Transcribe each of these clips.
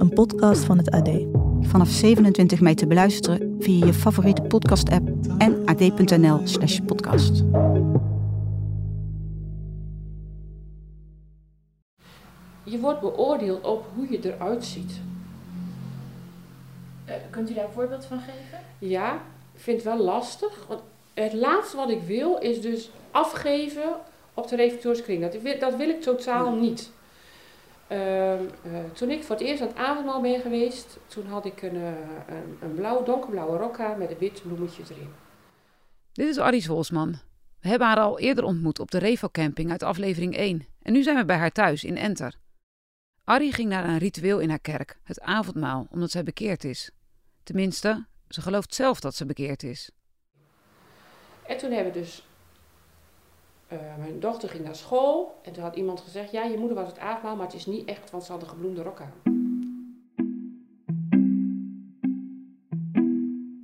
een podcast van het AD. Vanaf 27 mei te beluisteren via je favoriete podcast-app en ad.nl/slash podcast. Je wordt beoordeeld op hoe je eruit ziet. Uh, kunt u daar een voorbeeld van geven? Ja, ik vind het wel lastig. Want het laatste wat ik wil is dus afgeven op de reflectorskring. Dat, dat wil ik totaal niet. Uh, uh, toen ik voor het eerst aan het avondmaal ben geweest, toen had ik een, uh, een, een blauw, donkerblauwe rok aan met een wit bloemetje erin. Dit is Aries Wolsman. We hebben haar al eerder ontmoet op de Revo Camping uit aflevering 1. En nu zijn we bij haar thuis in Enter. Arrie ging naar een ritueel in haar kerk, het avondmaal, omdat zij bekeerd is. Tenminste, ze gelooft zelf dat ze bekeerd is. En toen hebben we dus. Uh, mijn dochter ging naar school en toen had iemand gezegd: Ja, je moeder was het avondmaal, maar het is niet echt, want ze had een gebloemde rok aan.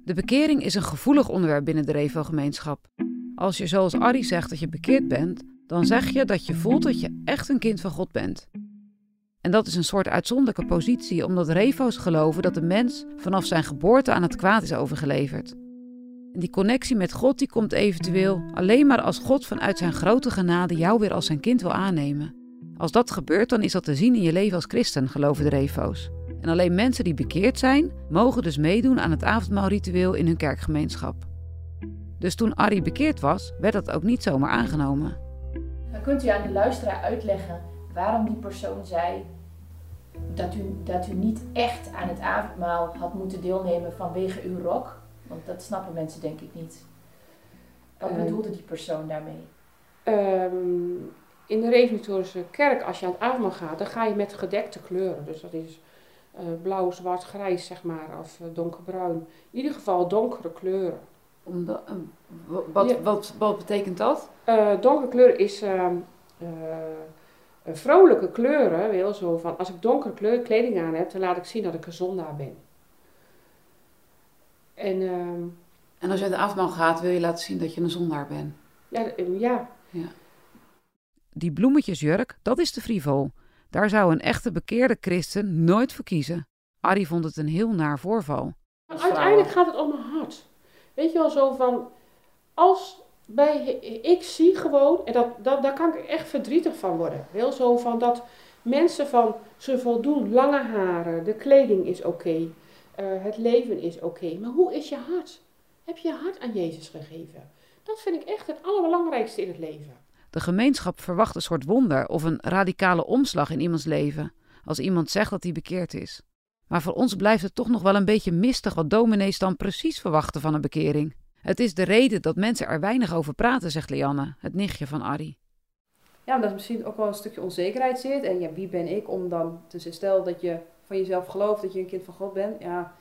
De bekering is een gevoelig onderwerp binnen de Revo-gemeenschap. Als je zoals Arrie zegt dat je bekeerd bent, dan zeg je dat je voelt dat je echt een kind van God bent. En dat is een soort uitzonderlijke positie, omdat revo's geloven dat de mens vanaf zijn geboorte aan het kwaad is overgeleverd. En die connectie met God die komt eventueel alleen maar als God vanuit zijn grote genade jou weer als zijn kind wil aannemen. Als dat gebeurt, dan is dat te zien in je leven als christen, geloven de revo's. En alleen mensen die bekeerd zijn, mogen dus meedoen aan het avondmaalritueel in hun kerkgemeenschap. Dus toen Arie bekeerd was, werd dat ook niet zomaar aangenomen. Dan kunt u aan de luisteraar uitleggen waarom die persoon zei dat u, dat u niet echt aan het avondmaal had moeten deelnemen vanwege uw rok? Want dat snappen mensen denk ik niet. Wat uh, bedoelde die persoon daarmee? Um, in de Reformatorische kerk, als je aan het avondmaal gaat, dan ga je met gedekte kleuren. Dus dat is uh, blauw, zwart, grijs, zeg maar, of uh, donkerbruin. In ieder geval donkere kleuren. Omdat, wat, ja. wat, wat betekent dat? donkere kleur is ehm, vrolijke kleuren, wil zo van als ik donkere kleur kleding aan heb, dan laat ik zien dat ik een zondaar ben. En, uh, en als je de avondmaal gaat, wil je laten zien dat je een zondaar bent? Ja, ja. ja. Die bloemetjesjurk, dat is te frivol. Daar zou een echte bekeerde christen nooit voor kiezen. Arie vond het een heel naar voorval. Uiteindelijk gaat het om mijn hart. Weet je wel, zo van, als bij, ik zie gewoon, en dat, dat, daar kan ik echt verdrietig van worden. Heel zo van dat mensen van, ze voldoen, lange haren, de kleding is oké, okay, uh, het leven is oké. Okay. Maar hoe is je hart? Heb je je hart aan Jezus gegeven? Dat vind ik echt het allerbelangrijkste in het leven. De gemeenschap verwacht een soort wonder of een radicale omslag in iemands leven, als iemand zegt dat hij bekeerd is. Maar voor ons blijft het toch nog wel een beetje mistig wat dominees dan precies verwachten van een bekering. Het is de reden dat mensen er weinig over praten, zegt Lianne, het nichtje van Arie. Ja, omdat er misschien ook wel een stukje onzekerheid zit. En ja, wie ben ik om dan te stel dat je van jezelf gelooft dat je een kind van God bent. Ja,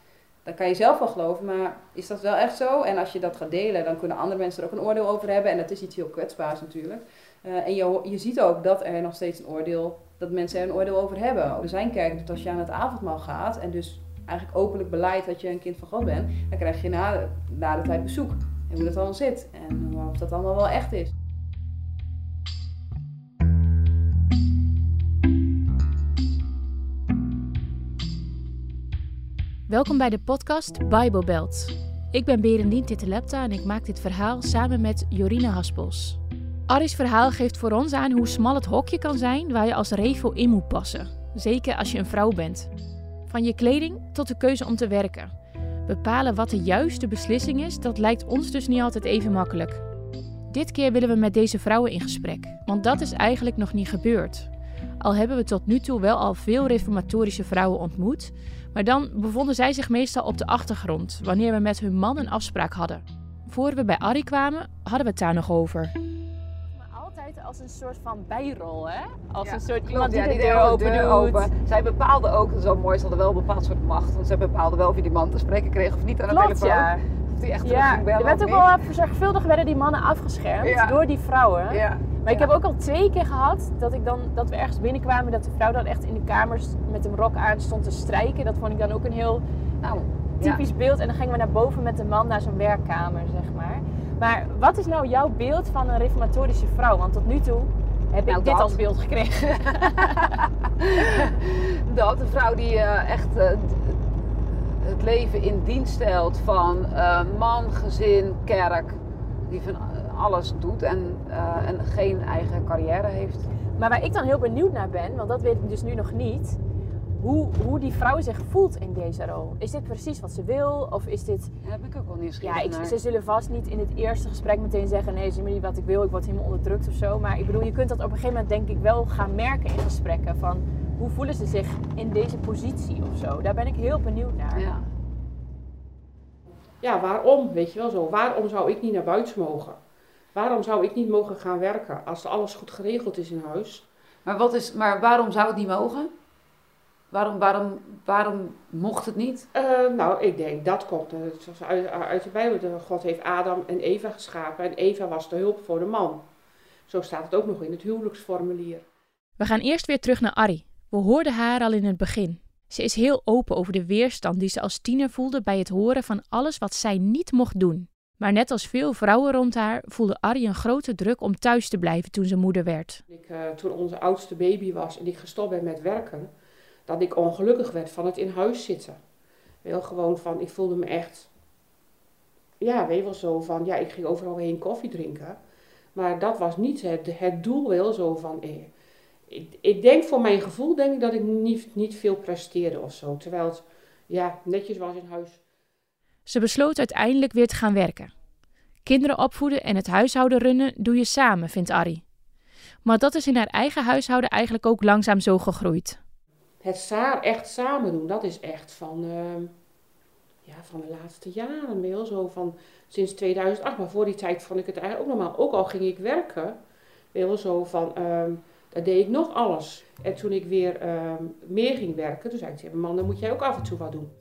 dan kan je zelf wel geloven, maar is dat wel echt zo? En als je dat gaat delen, dan kunnen andere mensen er ook een oordeel over hebben. En dat is iets heel kwetsbaars natuurlijk. Uh, en je, je ziet ook dat er nog steeds een oordeel, dat mensen er een oordeel over hebben. Er zijn kerken dat als je aan het avondmaal gaat en dus eigenlijk openlijk beleidt dat je een kind van God bent, dan krijg je na na de tijd bezoek. En hoe dat dan zit en of dat allemaal wel echt is. Welkom bij de podcast Bible Belt. Ik ben Berendien Titelepta en ik maak dit verhaal samen met Jorine Haspels. Aris verhaal geeft voor ons aan hoe smal het hokje kan zijn waar je als revo in moet passen. Zeker als je een vrouw bent. Van je kleding tot de keuze om te werken. Bepalen wat de juiste beslissing is, dat lijkt ons dus niet altijd even makkelijk. Dit keer willen we met deze vrouwen in gesprek, want dat is eigenlijk nog niet gebeurd. Al hebben we tot nu toe wel al veel reformatorische vrouwen ontmoet, maar dan bevonden zij zich meestal op de achtergrond wanneer we met hun man een afspraak hadden. Voor we bij Arrie kwamen, hadden we het daar nog over. Altijd als een soort van bijrol, hè? Als Ja, een soort klopt, iemand die ja, de die deur open deur doet. open. Zij bepaalde ook, wel mooi, ze hadden wel een bepaald soort macht. Want zij bepaalde wel of je die man te spreken kreeg of niet aan de Klopt, telefoon. ja. Of die echt terug Ja, ging bellen er werd ook niet. wel zorgvuldig werden die mannen afgeschermd Ja. door die vrouwen. Ja. Maar ik heb ook al twee keer gehad dat, ik dan, dat we ergens binnenkwamen dat de vrouw dan echt in de kamers met een rok aan stond te strijken. Dat vond ik dan ook een heel Nou, typisch beeld. En dan gingen we naar boven met de man naar zo'n werkkamer, zeg maar. Maar wat is nou jouw beeld van een reformatorische vrouw? Want tot nu toe heb Nou, ik dit dat. als beeld gekregen. Dat, een vrouw die eh, echt eh, het leven in dienst stelt van eh, man, gezin, kerk. Die van alles doet en, eh, en geen eigen carrière heeft. Maar waar ik dan heel benieuwd naar ben, want dat weet ik dus nu nog niet, hoe, hoe die vrouw zich voelt in deze rol. Is dit precies wat ze wil? Of is dit... Daar ben ik ook wel nieuwsgierig Ja, ik, naar. ze zullen vast niet in het eerste gesprek meteen zeggen... nee, zie maar niet wat ik wil, ik word helemaal onderdrukt of zo. Maar ik bedoel, je kunt dat op een gegeven moment denk ik wel gaan merken in gesprekken. Van hoe voelen ze zich in deze positie of zo. Daar ben ik heel benieuwd naar. Ja. Ja, waarom? Weet je wel zo. Waarom zou ik niet naar buiten mogen? Waarom zou ik niet mogen gaan werken als alles goed geregeld is in huis? Maar, wat is, maar waarom zou het niet mogen? Waarom, waarom, waarom mocht het niet? Eh, nou, ik denk dat komt zoals uit, uit de Bijbel. God heeft Adam en Eva geschapen en Eva was de hulp voor de man. Zo staat het ook nog in het huwelijksformulier. We gaan eerst weer terug naar Arrie. We hoorden haar al in het begin. Ze is heel open over de weerstand die ze als tiener voelde bij het horen van alles wat zij niet mocht doen. Maar net als veel vrouwen rond haar voelde Arrie een grote druk om thuis te blijven toen ze moeder werd. Ik, eh, toen onze oudste baby was en ik gestopt ben met werken, dat ik ongelukkig werd van het in huis zitten. Wel gewoon van, ik voelde me echt, ja, weet wel zo van, ja, ik ging overal heen koffie drinken. Maar dat was niet het, het doel wel zo van, eh, ik, ik denk voor mijn gevoel denk ik dat ik niet, niet veel presteerde of zo. Terwijl het, ja, netjes was in huis. Ze besloot uiteindelijk weer te gaan werken. Kinderen opvoeden en het huishouden runnen doe je samen, vindt Arrie. Maar dat is in haar eigen huishouden eigenlijk ook langzaam zo gegroeid. Het sa echt samen doen, dat is echt van, ehm, ja, van de laatste jaren wel zo van sinds 2008. Maar voor die tijd vond ik het eigenlijk ook normaal. Ook al ging ik werken, wel zo van, ehm dan deed ik nog alles. En toen ik weer ehm, meer ging werken, toen zei ik tegen mijn man, dan moet jij ook af en toe wat doen.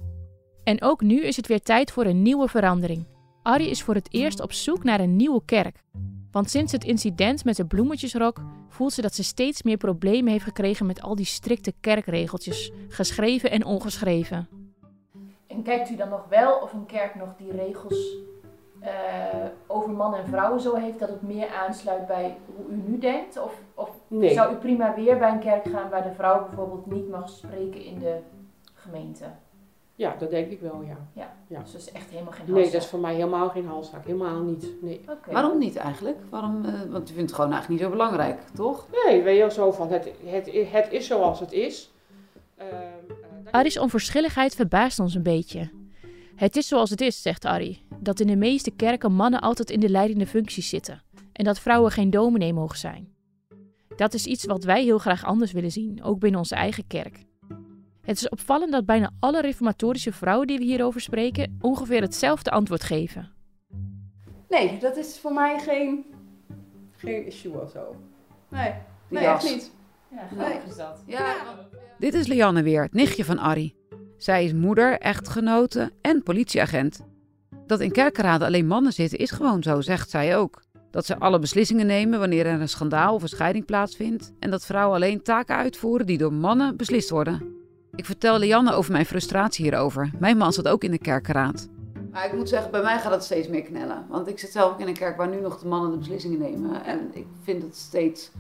En ook nu is het weer tijd voor een nieuwe verandering. Arrie is voor het eerst op zoek naar een nieuwe kerk. Want sinds het incident met de bloemetjesrok voelt ze dat ze steeds meer problemen heeft gekregen met al die strikte kerkregeltjes, geschreven en ongeschreven. En kijkt u dan nog wel of een kerk nog die regels eh, over man en vrouw zo heeft dat het meer aansluit bij hoe u nu denkt? Of, of Nee. zou u prima weer bij een kerk gaan waar de vrouw bijvoorbeeld niet mag spreken in de gemeente? Ja, dat denk ik wel, ja. Ja, Ja. dus dat is echt helemaal geen Nee, halszaak. dat is voor mij helemaal geen halszaak. Helemaal niet. Nee. Oké. Waarom niet eigenlijk? Waarom, eh, want je vindt het gewoon eigenlijk niet zo belangrijk, toch? Nee, weet je wel zo van, het, het, het is zoals het is. Ehm, eh, Arrie's onverschilligheid verbaast ons een beetje. Het is zoals het is, zegt Arrie, dat in de meeste kerken mannen altijd in de leidende functies zitten en dat vrouwen geen dominee mogen zijn. Dat is iets wat wij heel graag anders willen zien, ook binnen onze eigen kerk. Het is opvallend dat bijna alle reformatorische vrouwen die we hierover spreken ongeveer hetzelfde antwoord geven. Nee, dat is voor mij geen, geen issue of zo. Nee, Die nee echt niet. Ja, Nee. is dat. Ja. Dit is Lianne weer, het nichtje van Arrie. Zij is moeder, echtgenote en politieagent. Dat in kerkenraden alleen mannen zitten is gewoon zo, zegt zij ook. Dat ze alle beslissingen nemen wanneer er een schandaal of een scheiding plaatsvindt. En dat vrouwen alleen taken uitvoeren die door mannen beslist worden. Ik vertel Lianne over mijn frustratie hierover. Mijn man zat ook in de kerkenraad. Maar ik moet zeggen, bij mij gaat het steeds meer knellen. Want ik zit zelf ook in een kerk waar nu nog de mannen de beslissingen nemen. En ik vind het steeds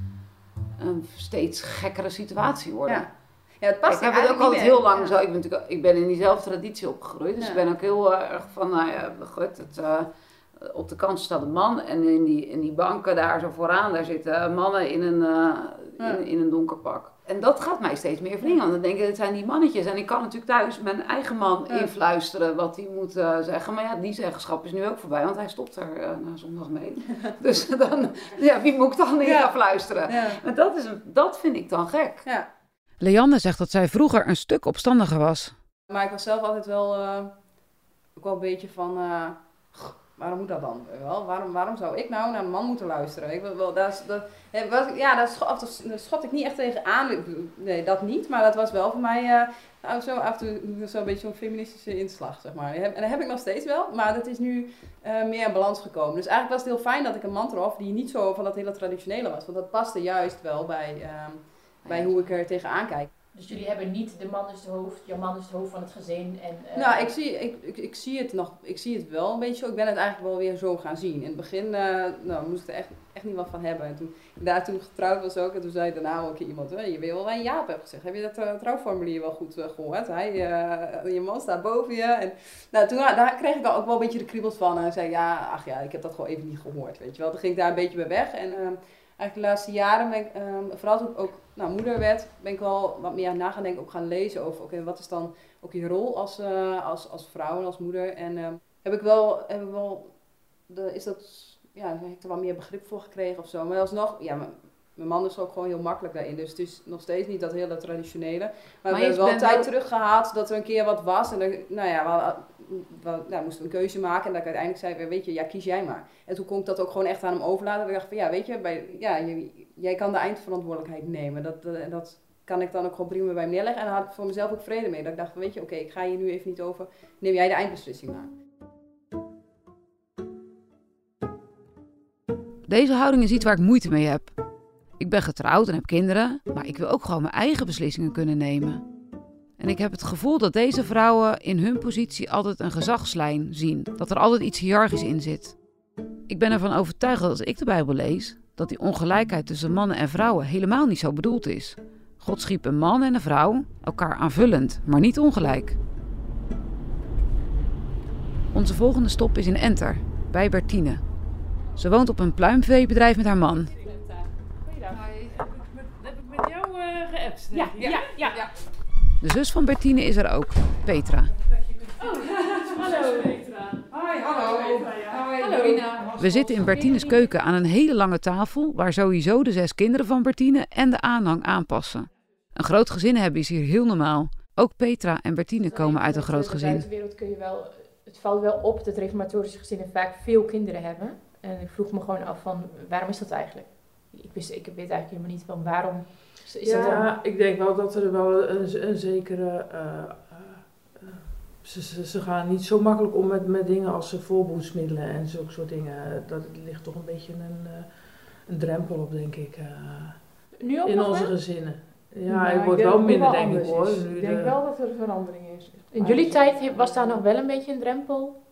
een steeds gekkere situatie worden. Ja. Ja, het past ik heb het ook altijd heel lang Ja. zo. Ik ben, natuurlijk, ik ben in diezelfde traditie opgegroeid. Dus Ja. ik ben ook heel eh, erg van, nou ja, goed, het, eh, op de kant staat een man. En in die, in die banken daar zo vooraan, daar zitten mannen in een, eh, Ja. in, in een donker pak. En dat gaat mij steeds meer wringen. Want dan denk ik, het zijn die mannetjes. En ik kan natuurlijk thuis mijn eigen man Ja. influisteren wat hij moet eh, zeggen. Maar ja, die zeggenschap is nu ook voorbij, want hij stopt er eh, na zondag mee. dus dan, ja, wie moet ik dan in Ja. gaan fluisteren? Ja. En dat, is, een- dat vind ik dan gek. Ja. Leanne zegt dat zij vroeger een stuk opstandiger was. Maar ik was zelf altijd wel, eh, ook wel een beetje van, eh, waarom moet dat dan? Wel? Waarom, waarom zou ik nou naar een man moeten luisteren? Ik, wil wel, dat, dat, ja, schot, daar schot ik niet echt tegen aan. Nee, dat niet. Maar dat was wel voor mij eh, nou, zo af en toe zo'n beetje zo'n feministische inslag, zeg maar. En dat heb ik nog steeds wel, maar dat is nu eh, meer in balans gekomen. Dus eigenlijk was het heel fijn dat ik een man trof die niet zo van dat hele traditionele was. Want dat paste juist wel bij, ehm, bij hoe ik er tegenaan kijk. Dus jullie hebben niet de man is het hoofd, jouw man is het hoofd van het gezin. En, eh, Nou, ik zie, ik, ik, zie het nog, ik zie het wel een beetje. Ik ben het eigenlijk wel weer zo gaan zien. In het begin eh, nou, moest ik er echt, echt niet wat van hebben. En toen daar toen getrouwd was ook, en toen zei daarna ook iemand, "Hé, je weet wel waar Jaap hebt gezegd. Heb je dat eh, trouwformulier wel goed eh, gehoord? Hij, je man staat boven je. En nou, toen daar kreeg ik ook wel een beetje de kriebels van. En zei, ja, ach ja, ik heb dat gewoon even niet gehoord, weet je wel. Toen ging ik daar een beetje bij weg. En ehm, eigenlijk de laatste jaren ben ik, ehm, vooral toen ik ook nou, moeder werd, ben ik wel wat meer na gaan denken, ook gaan lezen over, oké, wat is dan ook je rol als, eh, als, als vrouw en als moeder. En ehm, heb ik wel, heb ik wel de, is dat, ja, heb ik er wel meer begrip voor gekregen of zo. Maar alsnog, ja, mijn, mijn man is ook gewoon heel makkelijk daarin. Dus het is nog steeds niet dat hele traditionele. Maar, Maar we hebben wel tijd wel- terug gehad dat er een keer wat was. En dan, nou ja, we, we, nou, moesten een keuze maken. En dat ik uiteindelijk zei, weet je, ja, kies jij maar. En toen kon ik dat ook gewoon echt aan hem overlaten. Ik dacht van, ja, weet je, bij, ja, jij kan de eindverantwoordelijkheid nemen. Dat, eh, dat kan ik dan ook gewoon prima bij hem neerleggen. En daar had ik voor mezelf ook vrede mee. Dat ik dacht van, weet je, oké, ik ga hier nu even niet over. Neem jij de eindbeslissing maar. Deze houding is iets waar ik moeite mee heb. Ik ben getrouwd en heb kinderen, maar ik wil ook gewoon mijn eigen beslissingen kunnen nemen. En ik heb het gevoel dat deze vrouwen in hun positie altijd een gezagslijn zien, dat er altijd iets hiërarchisch in zit. Ik ben ervan overtuigd dat als ik de Bijbel lees, dat die ongelijkheid tussen mannen en vrouwen helemaal niet zo bedoeld is. God schiep een man en een vrouw, elkaar aanvullend, maar niet ongelijk. Onze volgende stop is in Enter, bij Bertine. Ze woont op een pluimveebedrijf met haar man. Heb ik met jou uh, geappt? Ja, ja, ja. De zus van Bertine is er ook, Petra. Hallo Petra. Hoi, hallo. Lorina. We zitten in Bertines keuken aan een hele lange tafel waar sowieso de zes kinderen van Bertine en de aanhang aanpassen. Een groot gezin hebben is hier heel normaal. Ook Petra en Bertine komen uit een groot De gezin. buitenwereld kun je wel, het valt wel op dat reformatorische gezinnen vaak veel kinderen hebben. En ik vroeg me gewoon af van, waarom is dat eigenlijk? Ik, wist, ik weet eigenlijk helemaal niet van waarom is, dan? Ja, ik denk wel dat er wel een, een zekere. eh, eh, ze, ze, ze gaan niet zo makkelijk om met, met dingen als eh, voorboedsmiddelen en zulke soort dingen. Dat ligt toch een beetje een, eh, een drempel op, denk ik. eh, Nu ook in nog onze wel? gezinnen. Ja, Nou, het ik wordt denk wel minder, wel denk ik hoor. Ik denk de- wel dat er een verandering is. In jullie tijd was daar nog wel een beetje een drempel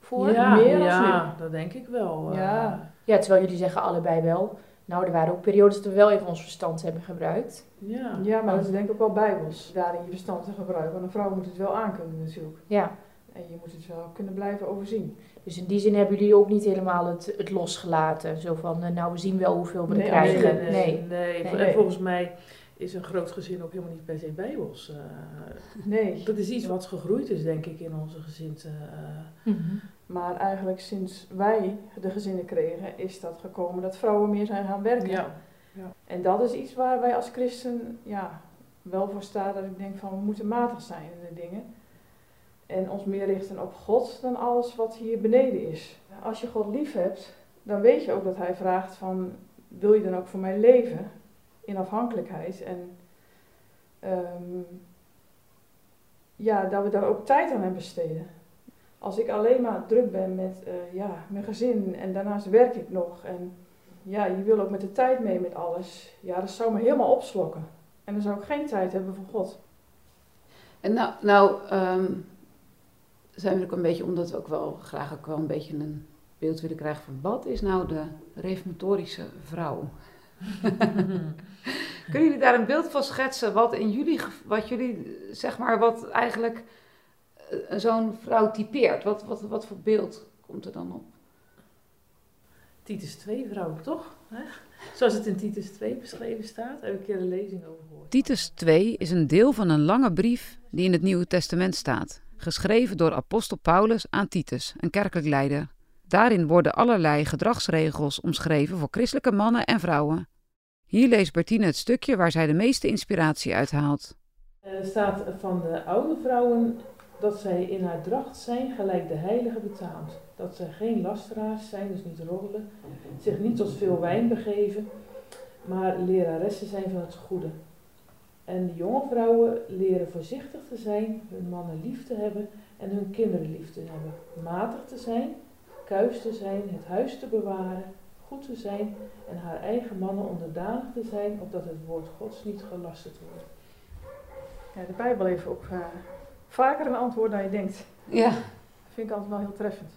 voor? Ja, Meer ja dat denk ik wel. eh. Ja. Ja, terwijl jullie zeggen allebei wel. Nou, er waren ook periodes dat we wel even ons verstand hebben gebruikt. Ja. Ja, maar dat is denk ik ook wel bijbels. Daarin je verstand te gebruiken. Want een vrouw moet het wel aankunnen natuurlijk. Ja. En je moet het wel kunnen blijven overzien. Dus in die zin hebben jullie ook niet helemaal het, het losgelaten. Zo van, eh, nou, we zien wel hoeveel we er Nee, krijgen. Nee, Nee. nee, En volgens mij is een groot gezin ook helemaal niet per se bijbels. eh. Nee. dat is iets wat gegroeid is, denk ik, in onze gezin. Mhm. Maar eigenlijk sinds wij de gezinnen kregen, is dat gekomen dat vrouwen meer zijn gaan werken. Ja. Ja. En dat is iets waar wij als christen ja, wel voor staan. Dat ik denk van we moeten matig zijn in de dingen. En ons meer richten op God dan alles wat hier beneden is. Als je God lief hebt, dan weet je ook dat hij vraagt van wil je dan ook voor mij leven in afhankelijkheid. En ehm, ja, dat we daar ook tijd aan hebben besteden. Als ik alleen maar druk ben met eh, ja, mijn gezin en daarnaast werk ik nog. En ja, je wil ook met de tijd mee met alles. Ja, dat zou me helemaal opslokken. En dan zou ik geen tijd hebben voor God. En nou, nou ehm, zijn we ook een beetje, omdat we ook wel graag ook wel een beetje een beeld willen krijgen van wat is nou de reformatorische vrouw? Kunnen jullie daar een beeld van schetsen wat in jullie, wat jullie, zeg maar, wat eigenlijk zo'n vrouw typeert? Wat, wat, wat voor beeld komt er dan op? Titus 2 vrouw, toch? Hè? Zoals het in Titus 2 beschreven staat, heb ik een keer een lezing over gehoord. Titus 2 is een deel van een lange brief die in het Nieuwe Testament staat, geschreven door apostel Paulus aan Titus, een kerkelijk leider. Daarin worden allerlei gedragsregels omschreven voor christelijke mannen en vrouwen. Hier leest Bertine het stukje waar zij de meeste inspiratie uit haalt. Er staat van de oude vrouwen dat zij in haar dracht zijn gelijk de heilige betaamt. Dat zij geen lasteraars zijn, dus niet roddelen, zich niet tot veel wijn begeven, maar leraressen zijn van het goede. En de jonge vrouwen leren voorzichtig te zijn, hun mannen lief te hebben en hun kinderen lief te hebben. Matig te zijn, kuis te zijn, het huis te bewaren, goed te zijn en haar eigen mannen onderdanig te zijn, opdat het woord Gods niet gelasterd wordt. Ja, de Bijbel heeft ook vaker een antwoord dan je denkt. Ja. Dat vind ik altijd wel heel treffend.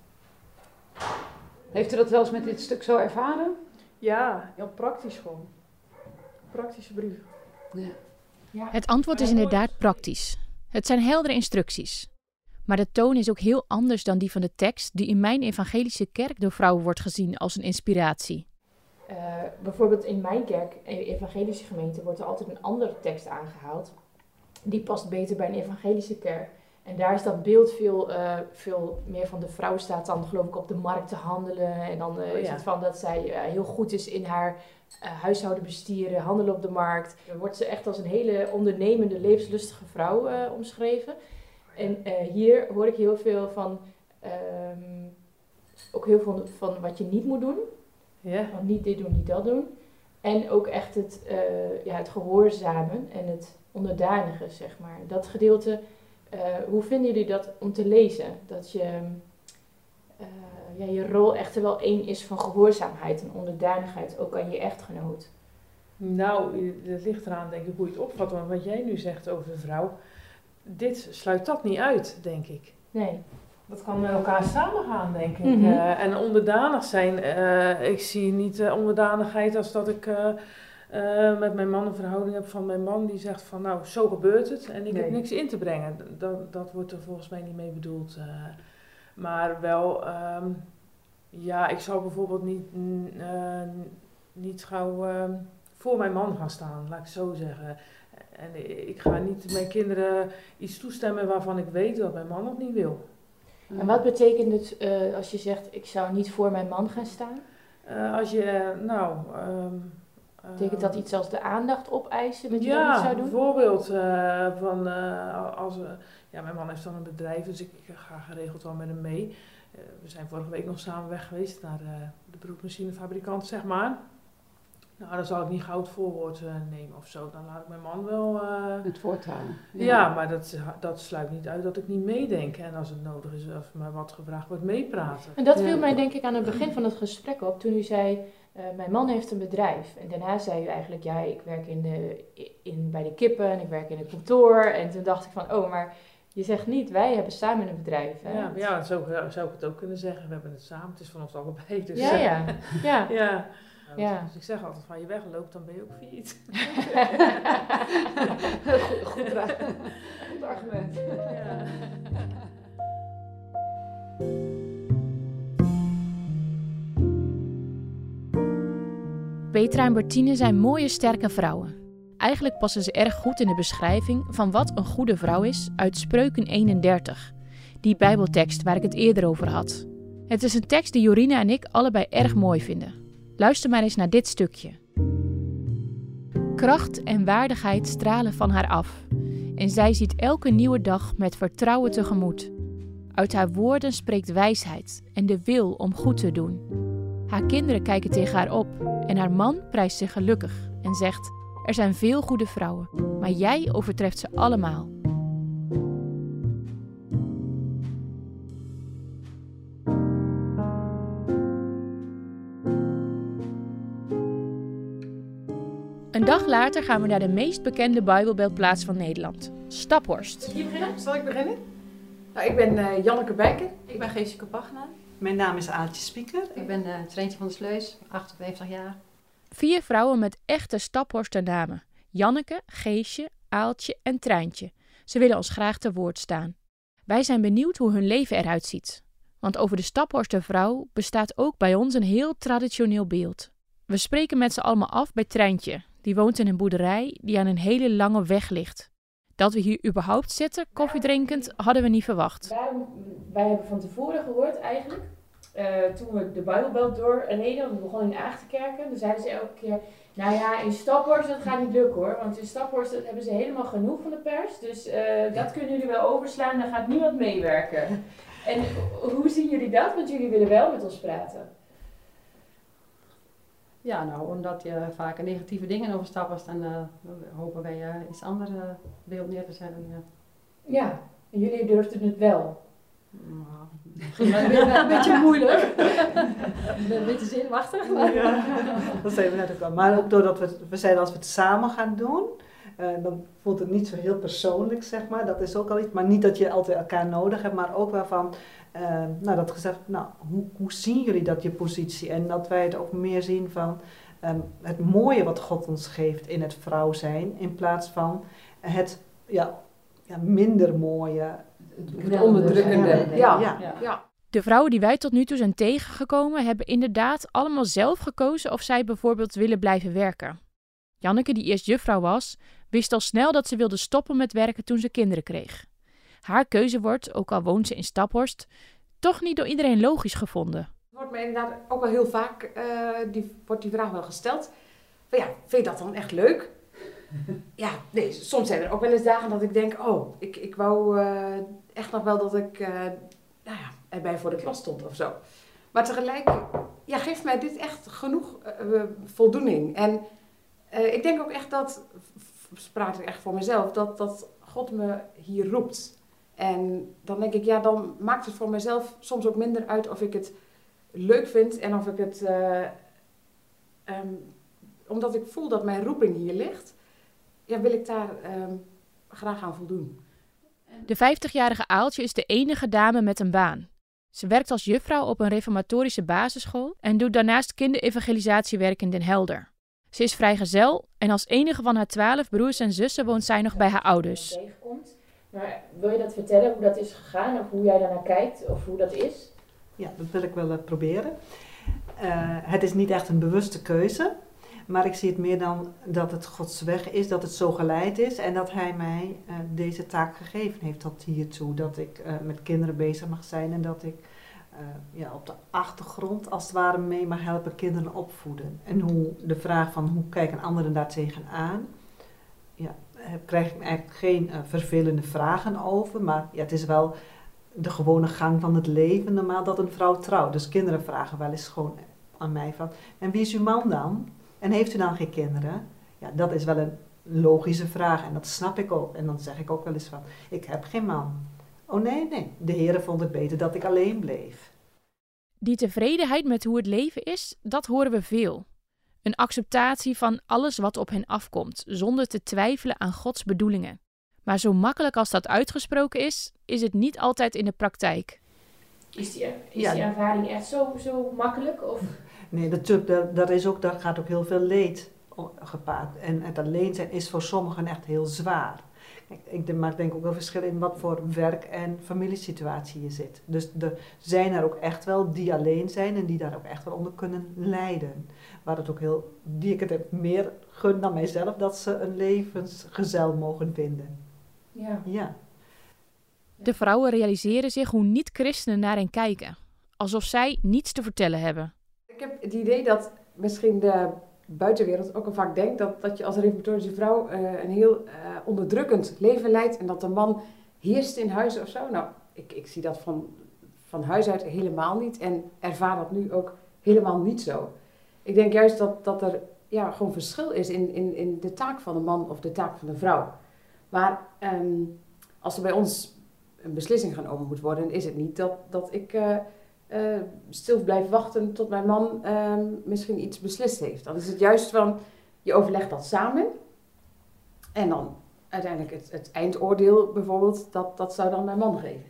Heeft u dat wel eens met dit stuk zo ervaren? Ja, heel praktisch gewoon. Praktische brieven. Ja. Ja. Het antwoord is inderdaad praktisch. Het zijn heldere instructies. Maar de toon is ook heel anders dan die van de tekst, die in mijn evangelische kerk door vrouwen wordt gezien als een inspiratie. Uh, bijvoorbeeld in mijn kerk, evangelische gemeente, wordt er altijd een andere tekst aangehaald. Die past beter bij een evangelische kerk. En daar is dat beeld veel, uh, veel meer van de vrouw staat dan geloof ik op de markt te handelen. En dan uh, oh, ja. is het van dat zij uh, heel goed is in haar huishouden bestieren, handelen op de markt. Dan wordt ze echt als een hele ondernemende, levenslustige vrouw omschreven. En hier hoor ik heel veel van, um, ook heel veel van wat je niet moet doen. Ja. Want niet dit doen, niet dat doen. En ook echt het, ja, het gehoorzamen en het onderdanige, zeg maar. Dat gedeelte uh, hoe vinden jullie dat om te lezen? Dat je, uh, ja, je rol echt wel één is van gehoorzaamheid en onderdanigheid, ook aan je echtgenoot. Nou, het ligt eraan denk ik hoe je het opvat. Want wat jij nu zegt over de vrouw, dit sluit dat niet uit, denk ik. Nee. Dat kan met elkaar samengaan, denk ik. Mhm. Uh, en onderdanig zijn, ik zie niet onderdanigheid als dat ik uh, met mijn man een verhouding heb van mijn man die zegt van nou zo gebeurt het en ik Nee. heb niks in te brengen. Dat, dat wordt er volgens mij niet mee bedoeld. eh. maar wel, ehm, ja, ik zou bijvoorbeeld niet, eh, niet gauw ehm, voor mijn man gaan staan, laat ik het zo zeggen. En ik ga niet mijn kinderen iets toestemmen waarvan ik weet dat mijn man nog niet wil. En wat betekent het eh, als je zegt ik zou niet voor mijn man gaan staan? Eh, als je, nou... ehm, Betekent dat iets als de aandacht opeisen, dat ja, zou doen? bijvoorbeeld eh, van als ja, mijn man heeft dan een bedrijf, dus ik, ik ga geregeld wel met hem mee. We zijn vorige week nog samen weg geweest naar eh, de beroepsmachinefabrikant, zeg maar. Nou, dan zal ik niet gauw het voorwoord eh, nemen of zo. Dan laat ik mijn man wel. eh, Het voortouw. ja. maar dat, dat sluit niet uit dat ik niet meedenk. En als het nodig is, of me wat gevraagd wordt, meepraten. En dat viel mij denk ik aan het begin van het gesprek op, toen u zei, eh, mijn man heeft een bedrijf. En daarna zei u eigenlijk, ja, ik werk in de, in, bij de kippen en ik werk in het kantoor. En toen dacht ik van, oh, maar je zegt niet, wij hebben samen een bedrijf. Hè? Ja, ja zo zou ik het ook kunnen zeggen. We hebben het samen, het is van ons allebei. Dus, Ja, ja. Ja. ja. Ja. Dus ik zeg altijd, van je wegloopt, dan ben je ook failliet. goed, goed, goed argument. Ja. Petra en Bertine zijn mooie, sterke vrouwen. Eigenlijk passen ze erg goed in de beschrijving van wat een goede vrouw is uit Spreuken 31, die Bijbeltekst waar ik het eerder over had. Het is een tekst die Jorina en ik allebei erg mooi vinden. Luister maar eens naar dit stukje. Kracht en waardigheid stralen van haar af, en zij ziet elke nieuwe dag met vertrouwen tegemoet. Uit haar woorden spreekt wijsheid en de wil om goed te doen. Haar kinderen kijken tegen haar op en haar man prijst zich gelukkig en zegt: Er zijn veel goede vrouwen, maar jij overtreft ze allemaal. Een dag later gaan we naar de meest bekende Bijbelbelplaats van Nederland, Staphorst. Hier beginnen? Zal ik beginnen? Nou, ik ben eh, Janneke Bijker. Ik ben Geesje Pagna. Mijn naam is Aaltje Spieker. Ik ben uh, Treintje van der Sleus, 58 jaar. Vier vrouwen met echte Staphorster namen: Janneke, Geesje, Aaltje en Treintje. Ze willen ons graag te woord staan. Wij zijn benieuwd hoe hun leven eruit ziet. Want over de Staphorster vrouw bestaat ook bij ons een heel traditioneel beeld. We spreken met z'n allemaal af bij Treintje. Die woont in een boerderij die aan een hele lange weg ligt. Dat we hier überhaupt zitten, koffie drinkend, hadden we niet verwacht. Waarom, wij hebben van tevoren gehoord eigenlijk, eh, toen we de Bijbelbelt doorreden, we begonnen in Aagtenkerken, dan zeiden ze elke keer, nou ja, in Staphorst dat gaat niet lukken hoor, want in Staphorst hebben ze helemaal genoeg van de pers, dus eh, dat kunnen jullie wel overslaan, daar gaat niemand meewerken. En hoe zien jullie dat? Want jullie willen wel met ons praten. Ja, nou, omdat je vaak negatieve dingen over Staphorst, dan eh, hopen wij eh, iets ander eh, beeld neer te zetten. Ja. Ja, en jullie durfden het wel. Nou, een beetje moeilijk. een beetje zenuwachtig. maar- Ja, dat zijn we net ook wel. Maar ook doordat we, we zeiden als we het samen gaan doen, eh, dan voelt het niet zo heel persoonlijk, zeg maar. Dat is ook al iets. Maar niet dat je altijd elkaar nodig hebt, maar ook wel van, eh, nou dat gezegd, nou hoe, hoe zien jullie dat, je positie? En dat wij het ook meer zien van ehm, het mooie wat God ons geeft in het vrouw zijn, in plaats van het ja, ja, minder mooie. Het onderdrukkende. Ja. ja. ja. De vrouwen die wij tot nu toe zijn tegengekomen, hebben inderdaad allemaal zelf gekozen of zij bijvoorbeeld willen blijven werken. Janneke, die eerst juffrouw was, wist al snel dat ze wilde stoppen met werken toen ze kinderen kreeg. Haar keuze wordt, ook al woont ze in Staphorst, toch niet door iedereen logisch gevonden. wordt me inderdaad ook wel heel vaak eh, die, wordt die vraag wel gesteld. Van ja, vind je dat dan echt leuk? ja, nee, soms zijn er ook wel eens dagen dat ik denk, oh, ik, ik wou eh, echt nog wel dat ik eh, nou ja, erbij voor de klas stond of zo. Maar tegelijk ja, geeft mij dit echt genoeg voldoening. En eh, ik denk ook echt dat, praat ik echt voor mezelf, dat, dat God me hier roept. En dan denk ik, ja, dan maakt het voor mezelf soms ook minder uit of ik het leuk vind en of ik het. eh, ehm, omdat ik voel dat mijn roeping hier ligt, ja, wil ik daar ehm, graag aan voldoen. De 50-jarige Aaltje is de enige dame met een baan. Ze werkt als juffrouw op een reformatorische basisschool en doet daarnaast kinderevangelisatiewerk in Den Helder. Ze is vrijgezel en als enige van haar twaalf broers en zussen woont zij nog bij haar ouders. Tegenkomt. Maar wil je dat vertellen, hoe dat is gegaan of hoe jij daarnaar kijkt of hoe dat is? Ja, dat wil ik wel eh, proberen. Eh, het is niet echt een bewuste keuze, maar ik zie het meer dan dat het Gods weg is, dat het zo geleid is en dat Hij mij eh, deze taak gegeven heeft tot hiertoe. Dat ik eh, met kinderen bezig mag zijn en dat ik ja, op de achtergrond als het ware mee mag helpen kinderen opvoeden. En hoe de vraag van hoe kijken anderen daar tegenaan, ja, krijg ik eigenlijk geen eh, vervelende vragen over, maar ja, het is wel de gewone gang van het leven normaal dat een vrouw trouwt. Dus kinderen vragen wel eens gewoon aan mij van, en wie is uw man dan? En heeft u dan geen kinderen? Ja, dat is wel een logische vraag en dat snap ik ook. En dan zeg ik ook wel eens van, ik heb geen man. Oh nee, nee, de Heere vond het beter dat ik alleen bleef. Die tevredenheid met hoe het leven is, dat horen we veel. Een acceptatie van alles wat op hen afkomt, zonder te twijfelen aan Gods bedoelingen. Maar zo makkelijk als dat uitgesproken is, is het niet altijd in de praktijk. Is die, is Ja. die ervaring echt zo, zo makkelijk? Of? Nee, natuurlijk, daar, daar, is ook, daar gaat ook heel veel leed gepaard. En het alleen zijn is voor sommigen echt heel zwaar. Ik ik denk ook wel verschil in wat voor werk- en familiesituatie je zit. Dus er zijn er ook echt wel die alleen zijn en die daar ook echt wel onder kunnen lijden. Waar het ook heel, die ik het meer gun dan mijzelf, dat ze een levensgezel mogen vinden. Ja. Ja. De vrouwen realiseren zich hoe niet-christenen naar hen kijken, alsof zij niets te vertellen hebben. Ik heb het idee dat misschien de buitenwereld ook al vaak denkt dat, dat je als reformatorische vrouw eh, een heel eh, onderdrukkend leven leidt en dat de man heerst in huis of zo. Nou, ik, ik zie dat van, van huis uit helemaal niet en ervaar dat nu ook helemaal niet zo. Ik denk juist dat, dat er ja, gewoon verschil is in, in, in de taak van de man of de taak van de vrouw. Maar ehm, als er bij ons een beslissing genomen moet worden, is het niet dat, dat ik eh, eh, stil blijf wachten tot mijn man ehm, misschien iets beslist heeft. Dan is het juist van, je overlegt dat samen. En dan uiteindelijk het, het eindoordeel bijvoorbeeld, dat, dat zou dan mijn man geven.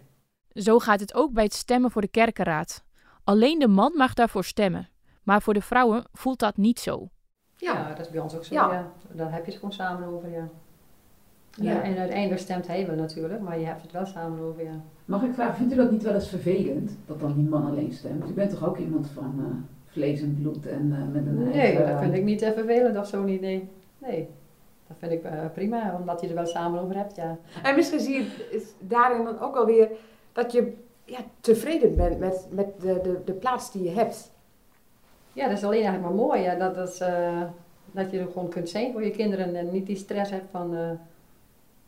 Zo gaat het ook bij het stemmen voor de kerkenraad. Alleen de man mag daarvoor stemmen, maar voor de vrouwen voelt dat niet zo. Ja, dat is bij ons ook zo. Ja. Ja. Daar heb je het gewoon samen over, ja. Ja. Ja. En uiteindelijk stemt hij wel natuurlijk, maar je hebt het wel samen over, ja. Mag ik vragen, vindt u dat niet wel eens vervelend, dat dan die man alleen stemt? U bent toch ook iemand van eh, vlees en bloed en eh, met een Nee, eigen... dat vind ik niet eh, vervelend of zo niet, nee. Nee, dat vind ik eh, prima, omdat je er wel samen over hebt, ja. En misschien zie je daarin dan ook alweer dat je ja, tevreden bent met, met de, de, de plaats die je hebt. Ja, dat is alleen eigenlijk maar mooi, ja, dat, dat, is, eh, dat je er gewoon kunt zijn voor je kinderen en niet die stress hebt van, eh,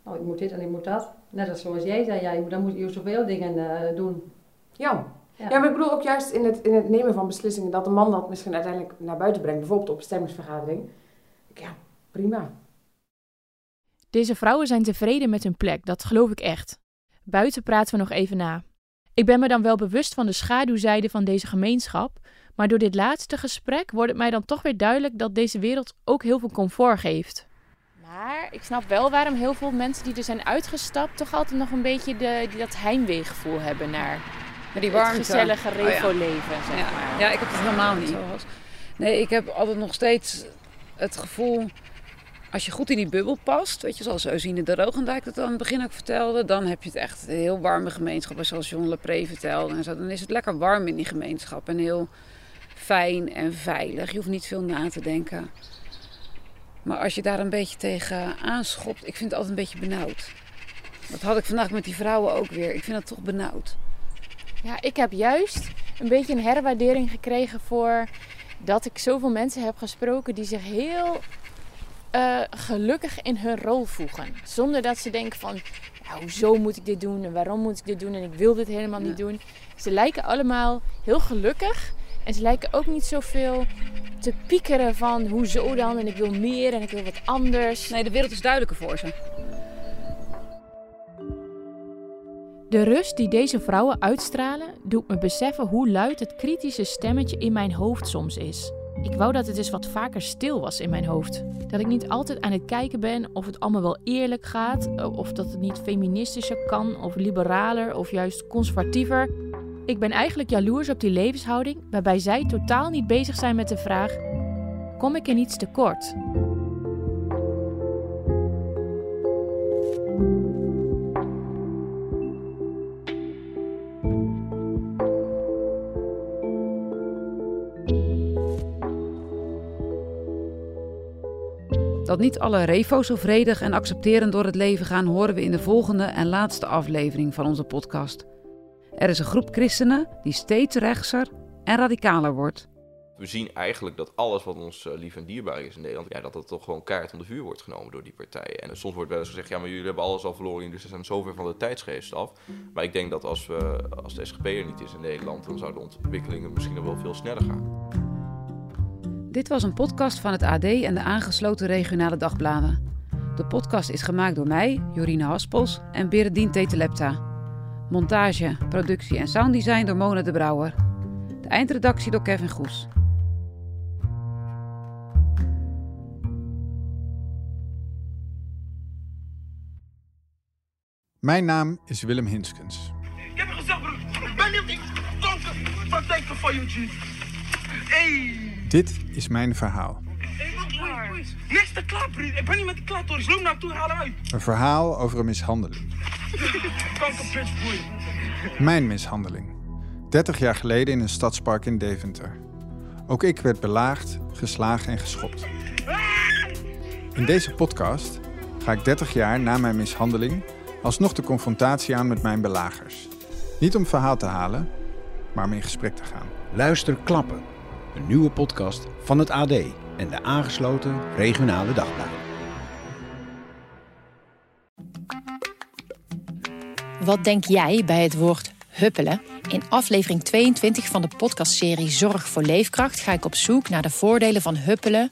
oh ik moet dit en ik moet dat. Net als zoals jij zei, ja, je moet, dan moet je zoveel dingen eh, doen. Ja. Ja. maar ik bedoel ook juist in het, in het nemen van beslissingen dat de man dat misschien uiteindelijk naar buiten brengt, bijvoorbeeld op een stemmingsvergadering. Ja, prima. Deze vrouwen zijn tevreden met hun plek, dat geloof ik echt. Buiten praten we nog even na. Ik ben me dan wel bewust van de schaduwzijde van deze gemeenschap, maar door dit laatste gesprek wordt het mij dan toch weer duidelijk dat deze wereld ook heel veel comfort geeft. Maar ik snap wel waarom heel veel mensen die er zijn uitgestapt toch altijd nog een beetje de, die dat heimweegevoel hebben naar die het warmte. gezellige Oh ja. revo-leven, zeg ja. maar. Ja, ik heb het helemaal niet. Nee, ik heb altijd nog steeds het gevoel... Als je goed in die bubbel past, weet je, zoals Eusine de Rogendijk het aan het begin ook vertelde, dan heb je het echt een heel warme gemeenschap. En zoals John Lepré vertelde en zo, dan is het lekker warm in die gemeenschap. En heel fijn en veilig. Je hoeft niet veel na te denken. Maar als je daar een beetje tegen aanschopt, ik vind het altijd een beetje benauwd. Dat had ik vandaag met die vrouwen ook weer. Ik vind dat toch benauwd. Ja, ik heb juist een beetje een herwaardering gekregen voor dat ik zoveel mensen heb gesproken die zich heel eh, gelukkig in hun rol voegen. Zonder dat ze denken van, nou, hoezo moet ik dit doen en waarom moet ik dit doen en ik wil dit helemaal niet doen. Ze lijken allemaal heel gelukkig en ze lijken ook niet zoveel te piekeren van hoezo dan en ik wil meer en ik wil wat anders. Nee, de wereld is duidelijker voor ze. De rust die deze vrouwen uitstralen, doet me beseffen hoe luid het kritische stemmetje in mijn hoofd soms is. Ik wou dat het eens wat vaker stil was in mijn hoofd. Dat ik niet altijd aan het kijken ben of het allemaal wel eerlijk gaat, of dat het niet feministischer kan, of liberaler, of juist conservatiever. Ik ben eigenlijk jaloers op die levenshouding waarbij zij totaal niet bezig zijn met de vraag: kom ik in iets tekort? Dat niet alle refo's zo vredig en accepterend door het leven gaan, horen we in de volgende en laatste aflevering van onze podcast. Er is een groep christenen die steeds rechtser en radicaler wordt. We zien eigenlijk dat alles wat ons eh, lief en dierbaar is in Nederland, ja, dat dat toch gewoon kaart om de vuur wordt genomen door die partijen. En soms wordt wel eens gezegd, ja, maar jullie hebben alles al verloren, dus ze zijn zover van de tijdsgeest af. Maar ik denk dat als, we, als de SGP er niet is in Nederland, dan zouden de ontwikkelingen misschien nog wel veel sneller gaan. Dit was een podcast van het AD en de aangesloten regionale dagbladen. De podcast is gemaakt door mij, Jorine Haspels en Beredien Tetelepta. Montage, productie en sounddesign door Mona de Brouwer. De eindredactie door Kevin Goes. Mijn naam is Willem Hinskens. Ik heb je gezegd, broer. Ik ben niet op die donker praktijken van je. Hey. Dit is mijn verhaal. Niks te klaar, broer. Ik ben niet met Loop naar me toe, haal hem uit. Een verhaal over een mishandeling. Mijn mishandeling. 30 jaar geleden in een stadspark in Deventer. Ook ik werd belaagd, geslagen en geschopt. In deze podcast ga ik 30 jaar na mijn mishandeling alsnog de confrontatie aan met mijn belagers. Niet om verhaal te halen, maar om in gesprek te gaan. Luister Klappen, een nieuwe podcast van het AD en de aangesloten regionale dagbladen. Wat denk jij bij het woord huppelen? In aflevering 22 van de podcastserie Zorg voor Leefkracht ga ik op zoek naar de voordelen van huppelen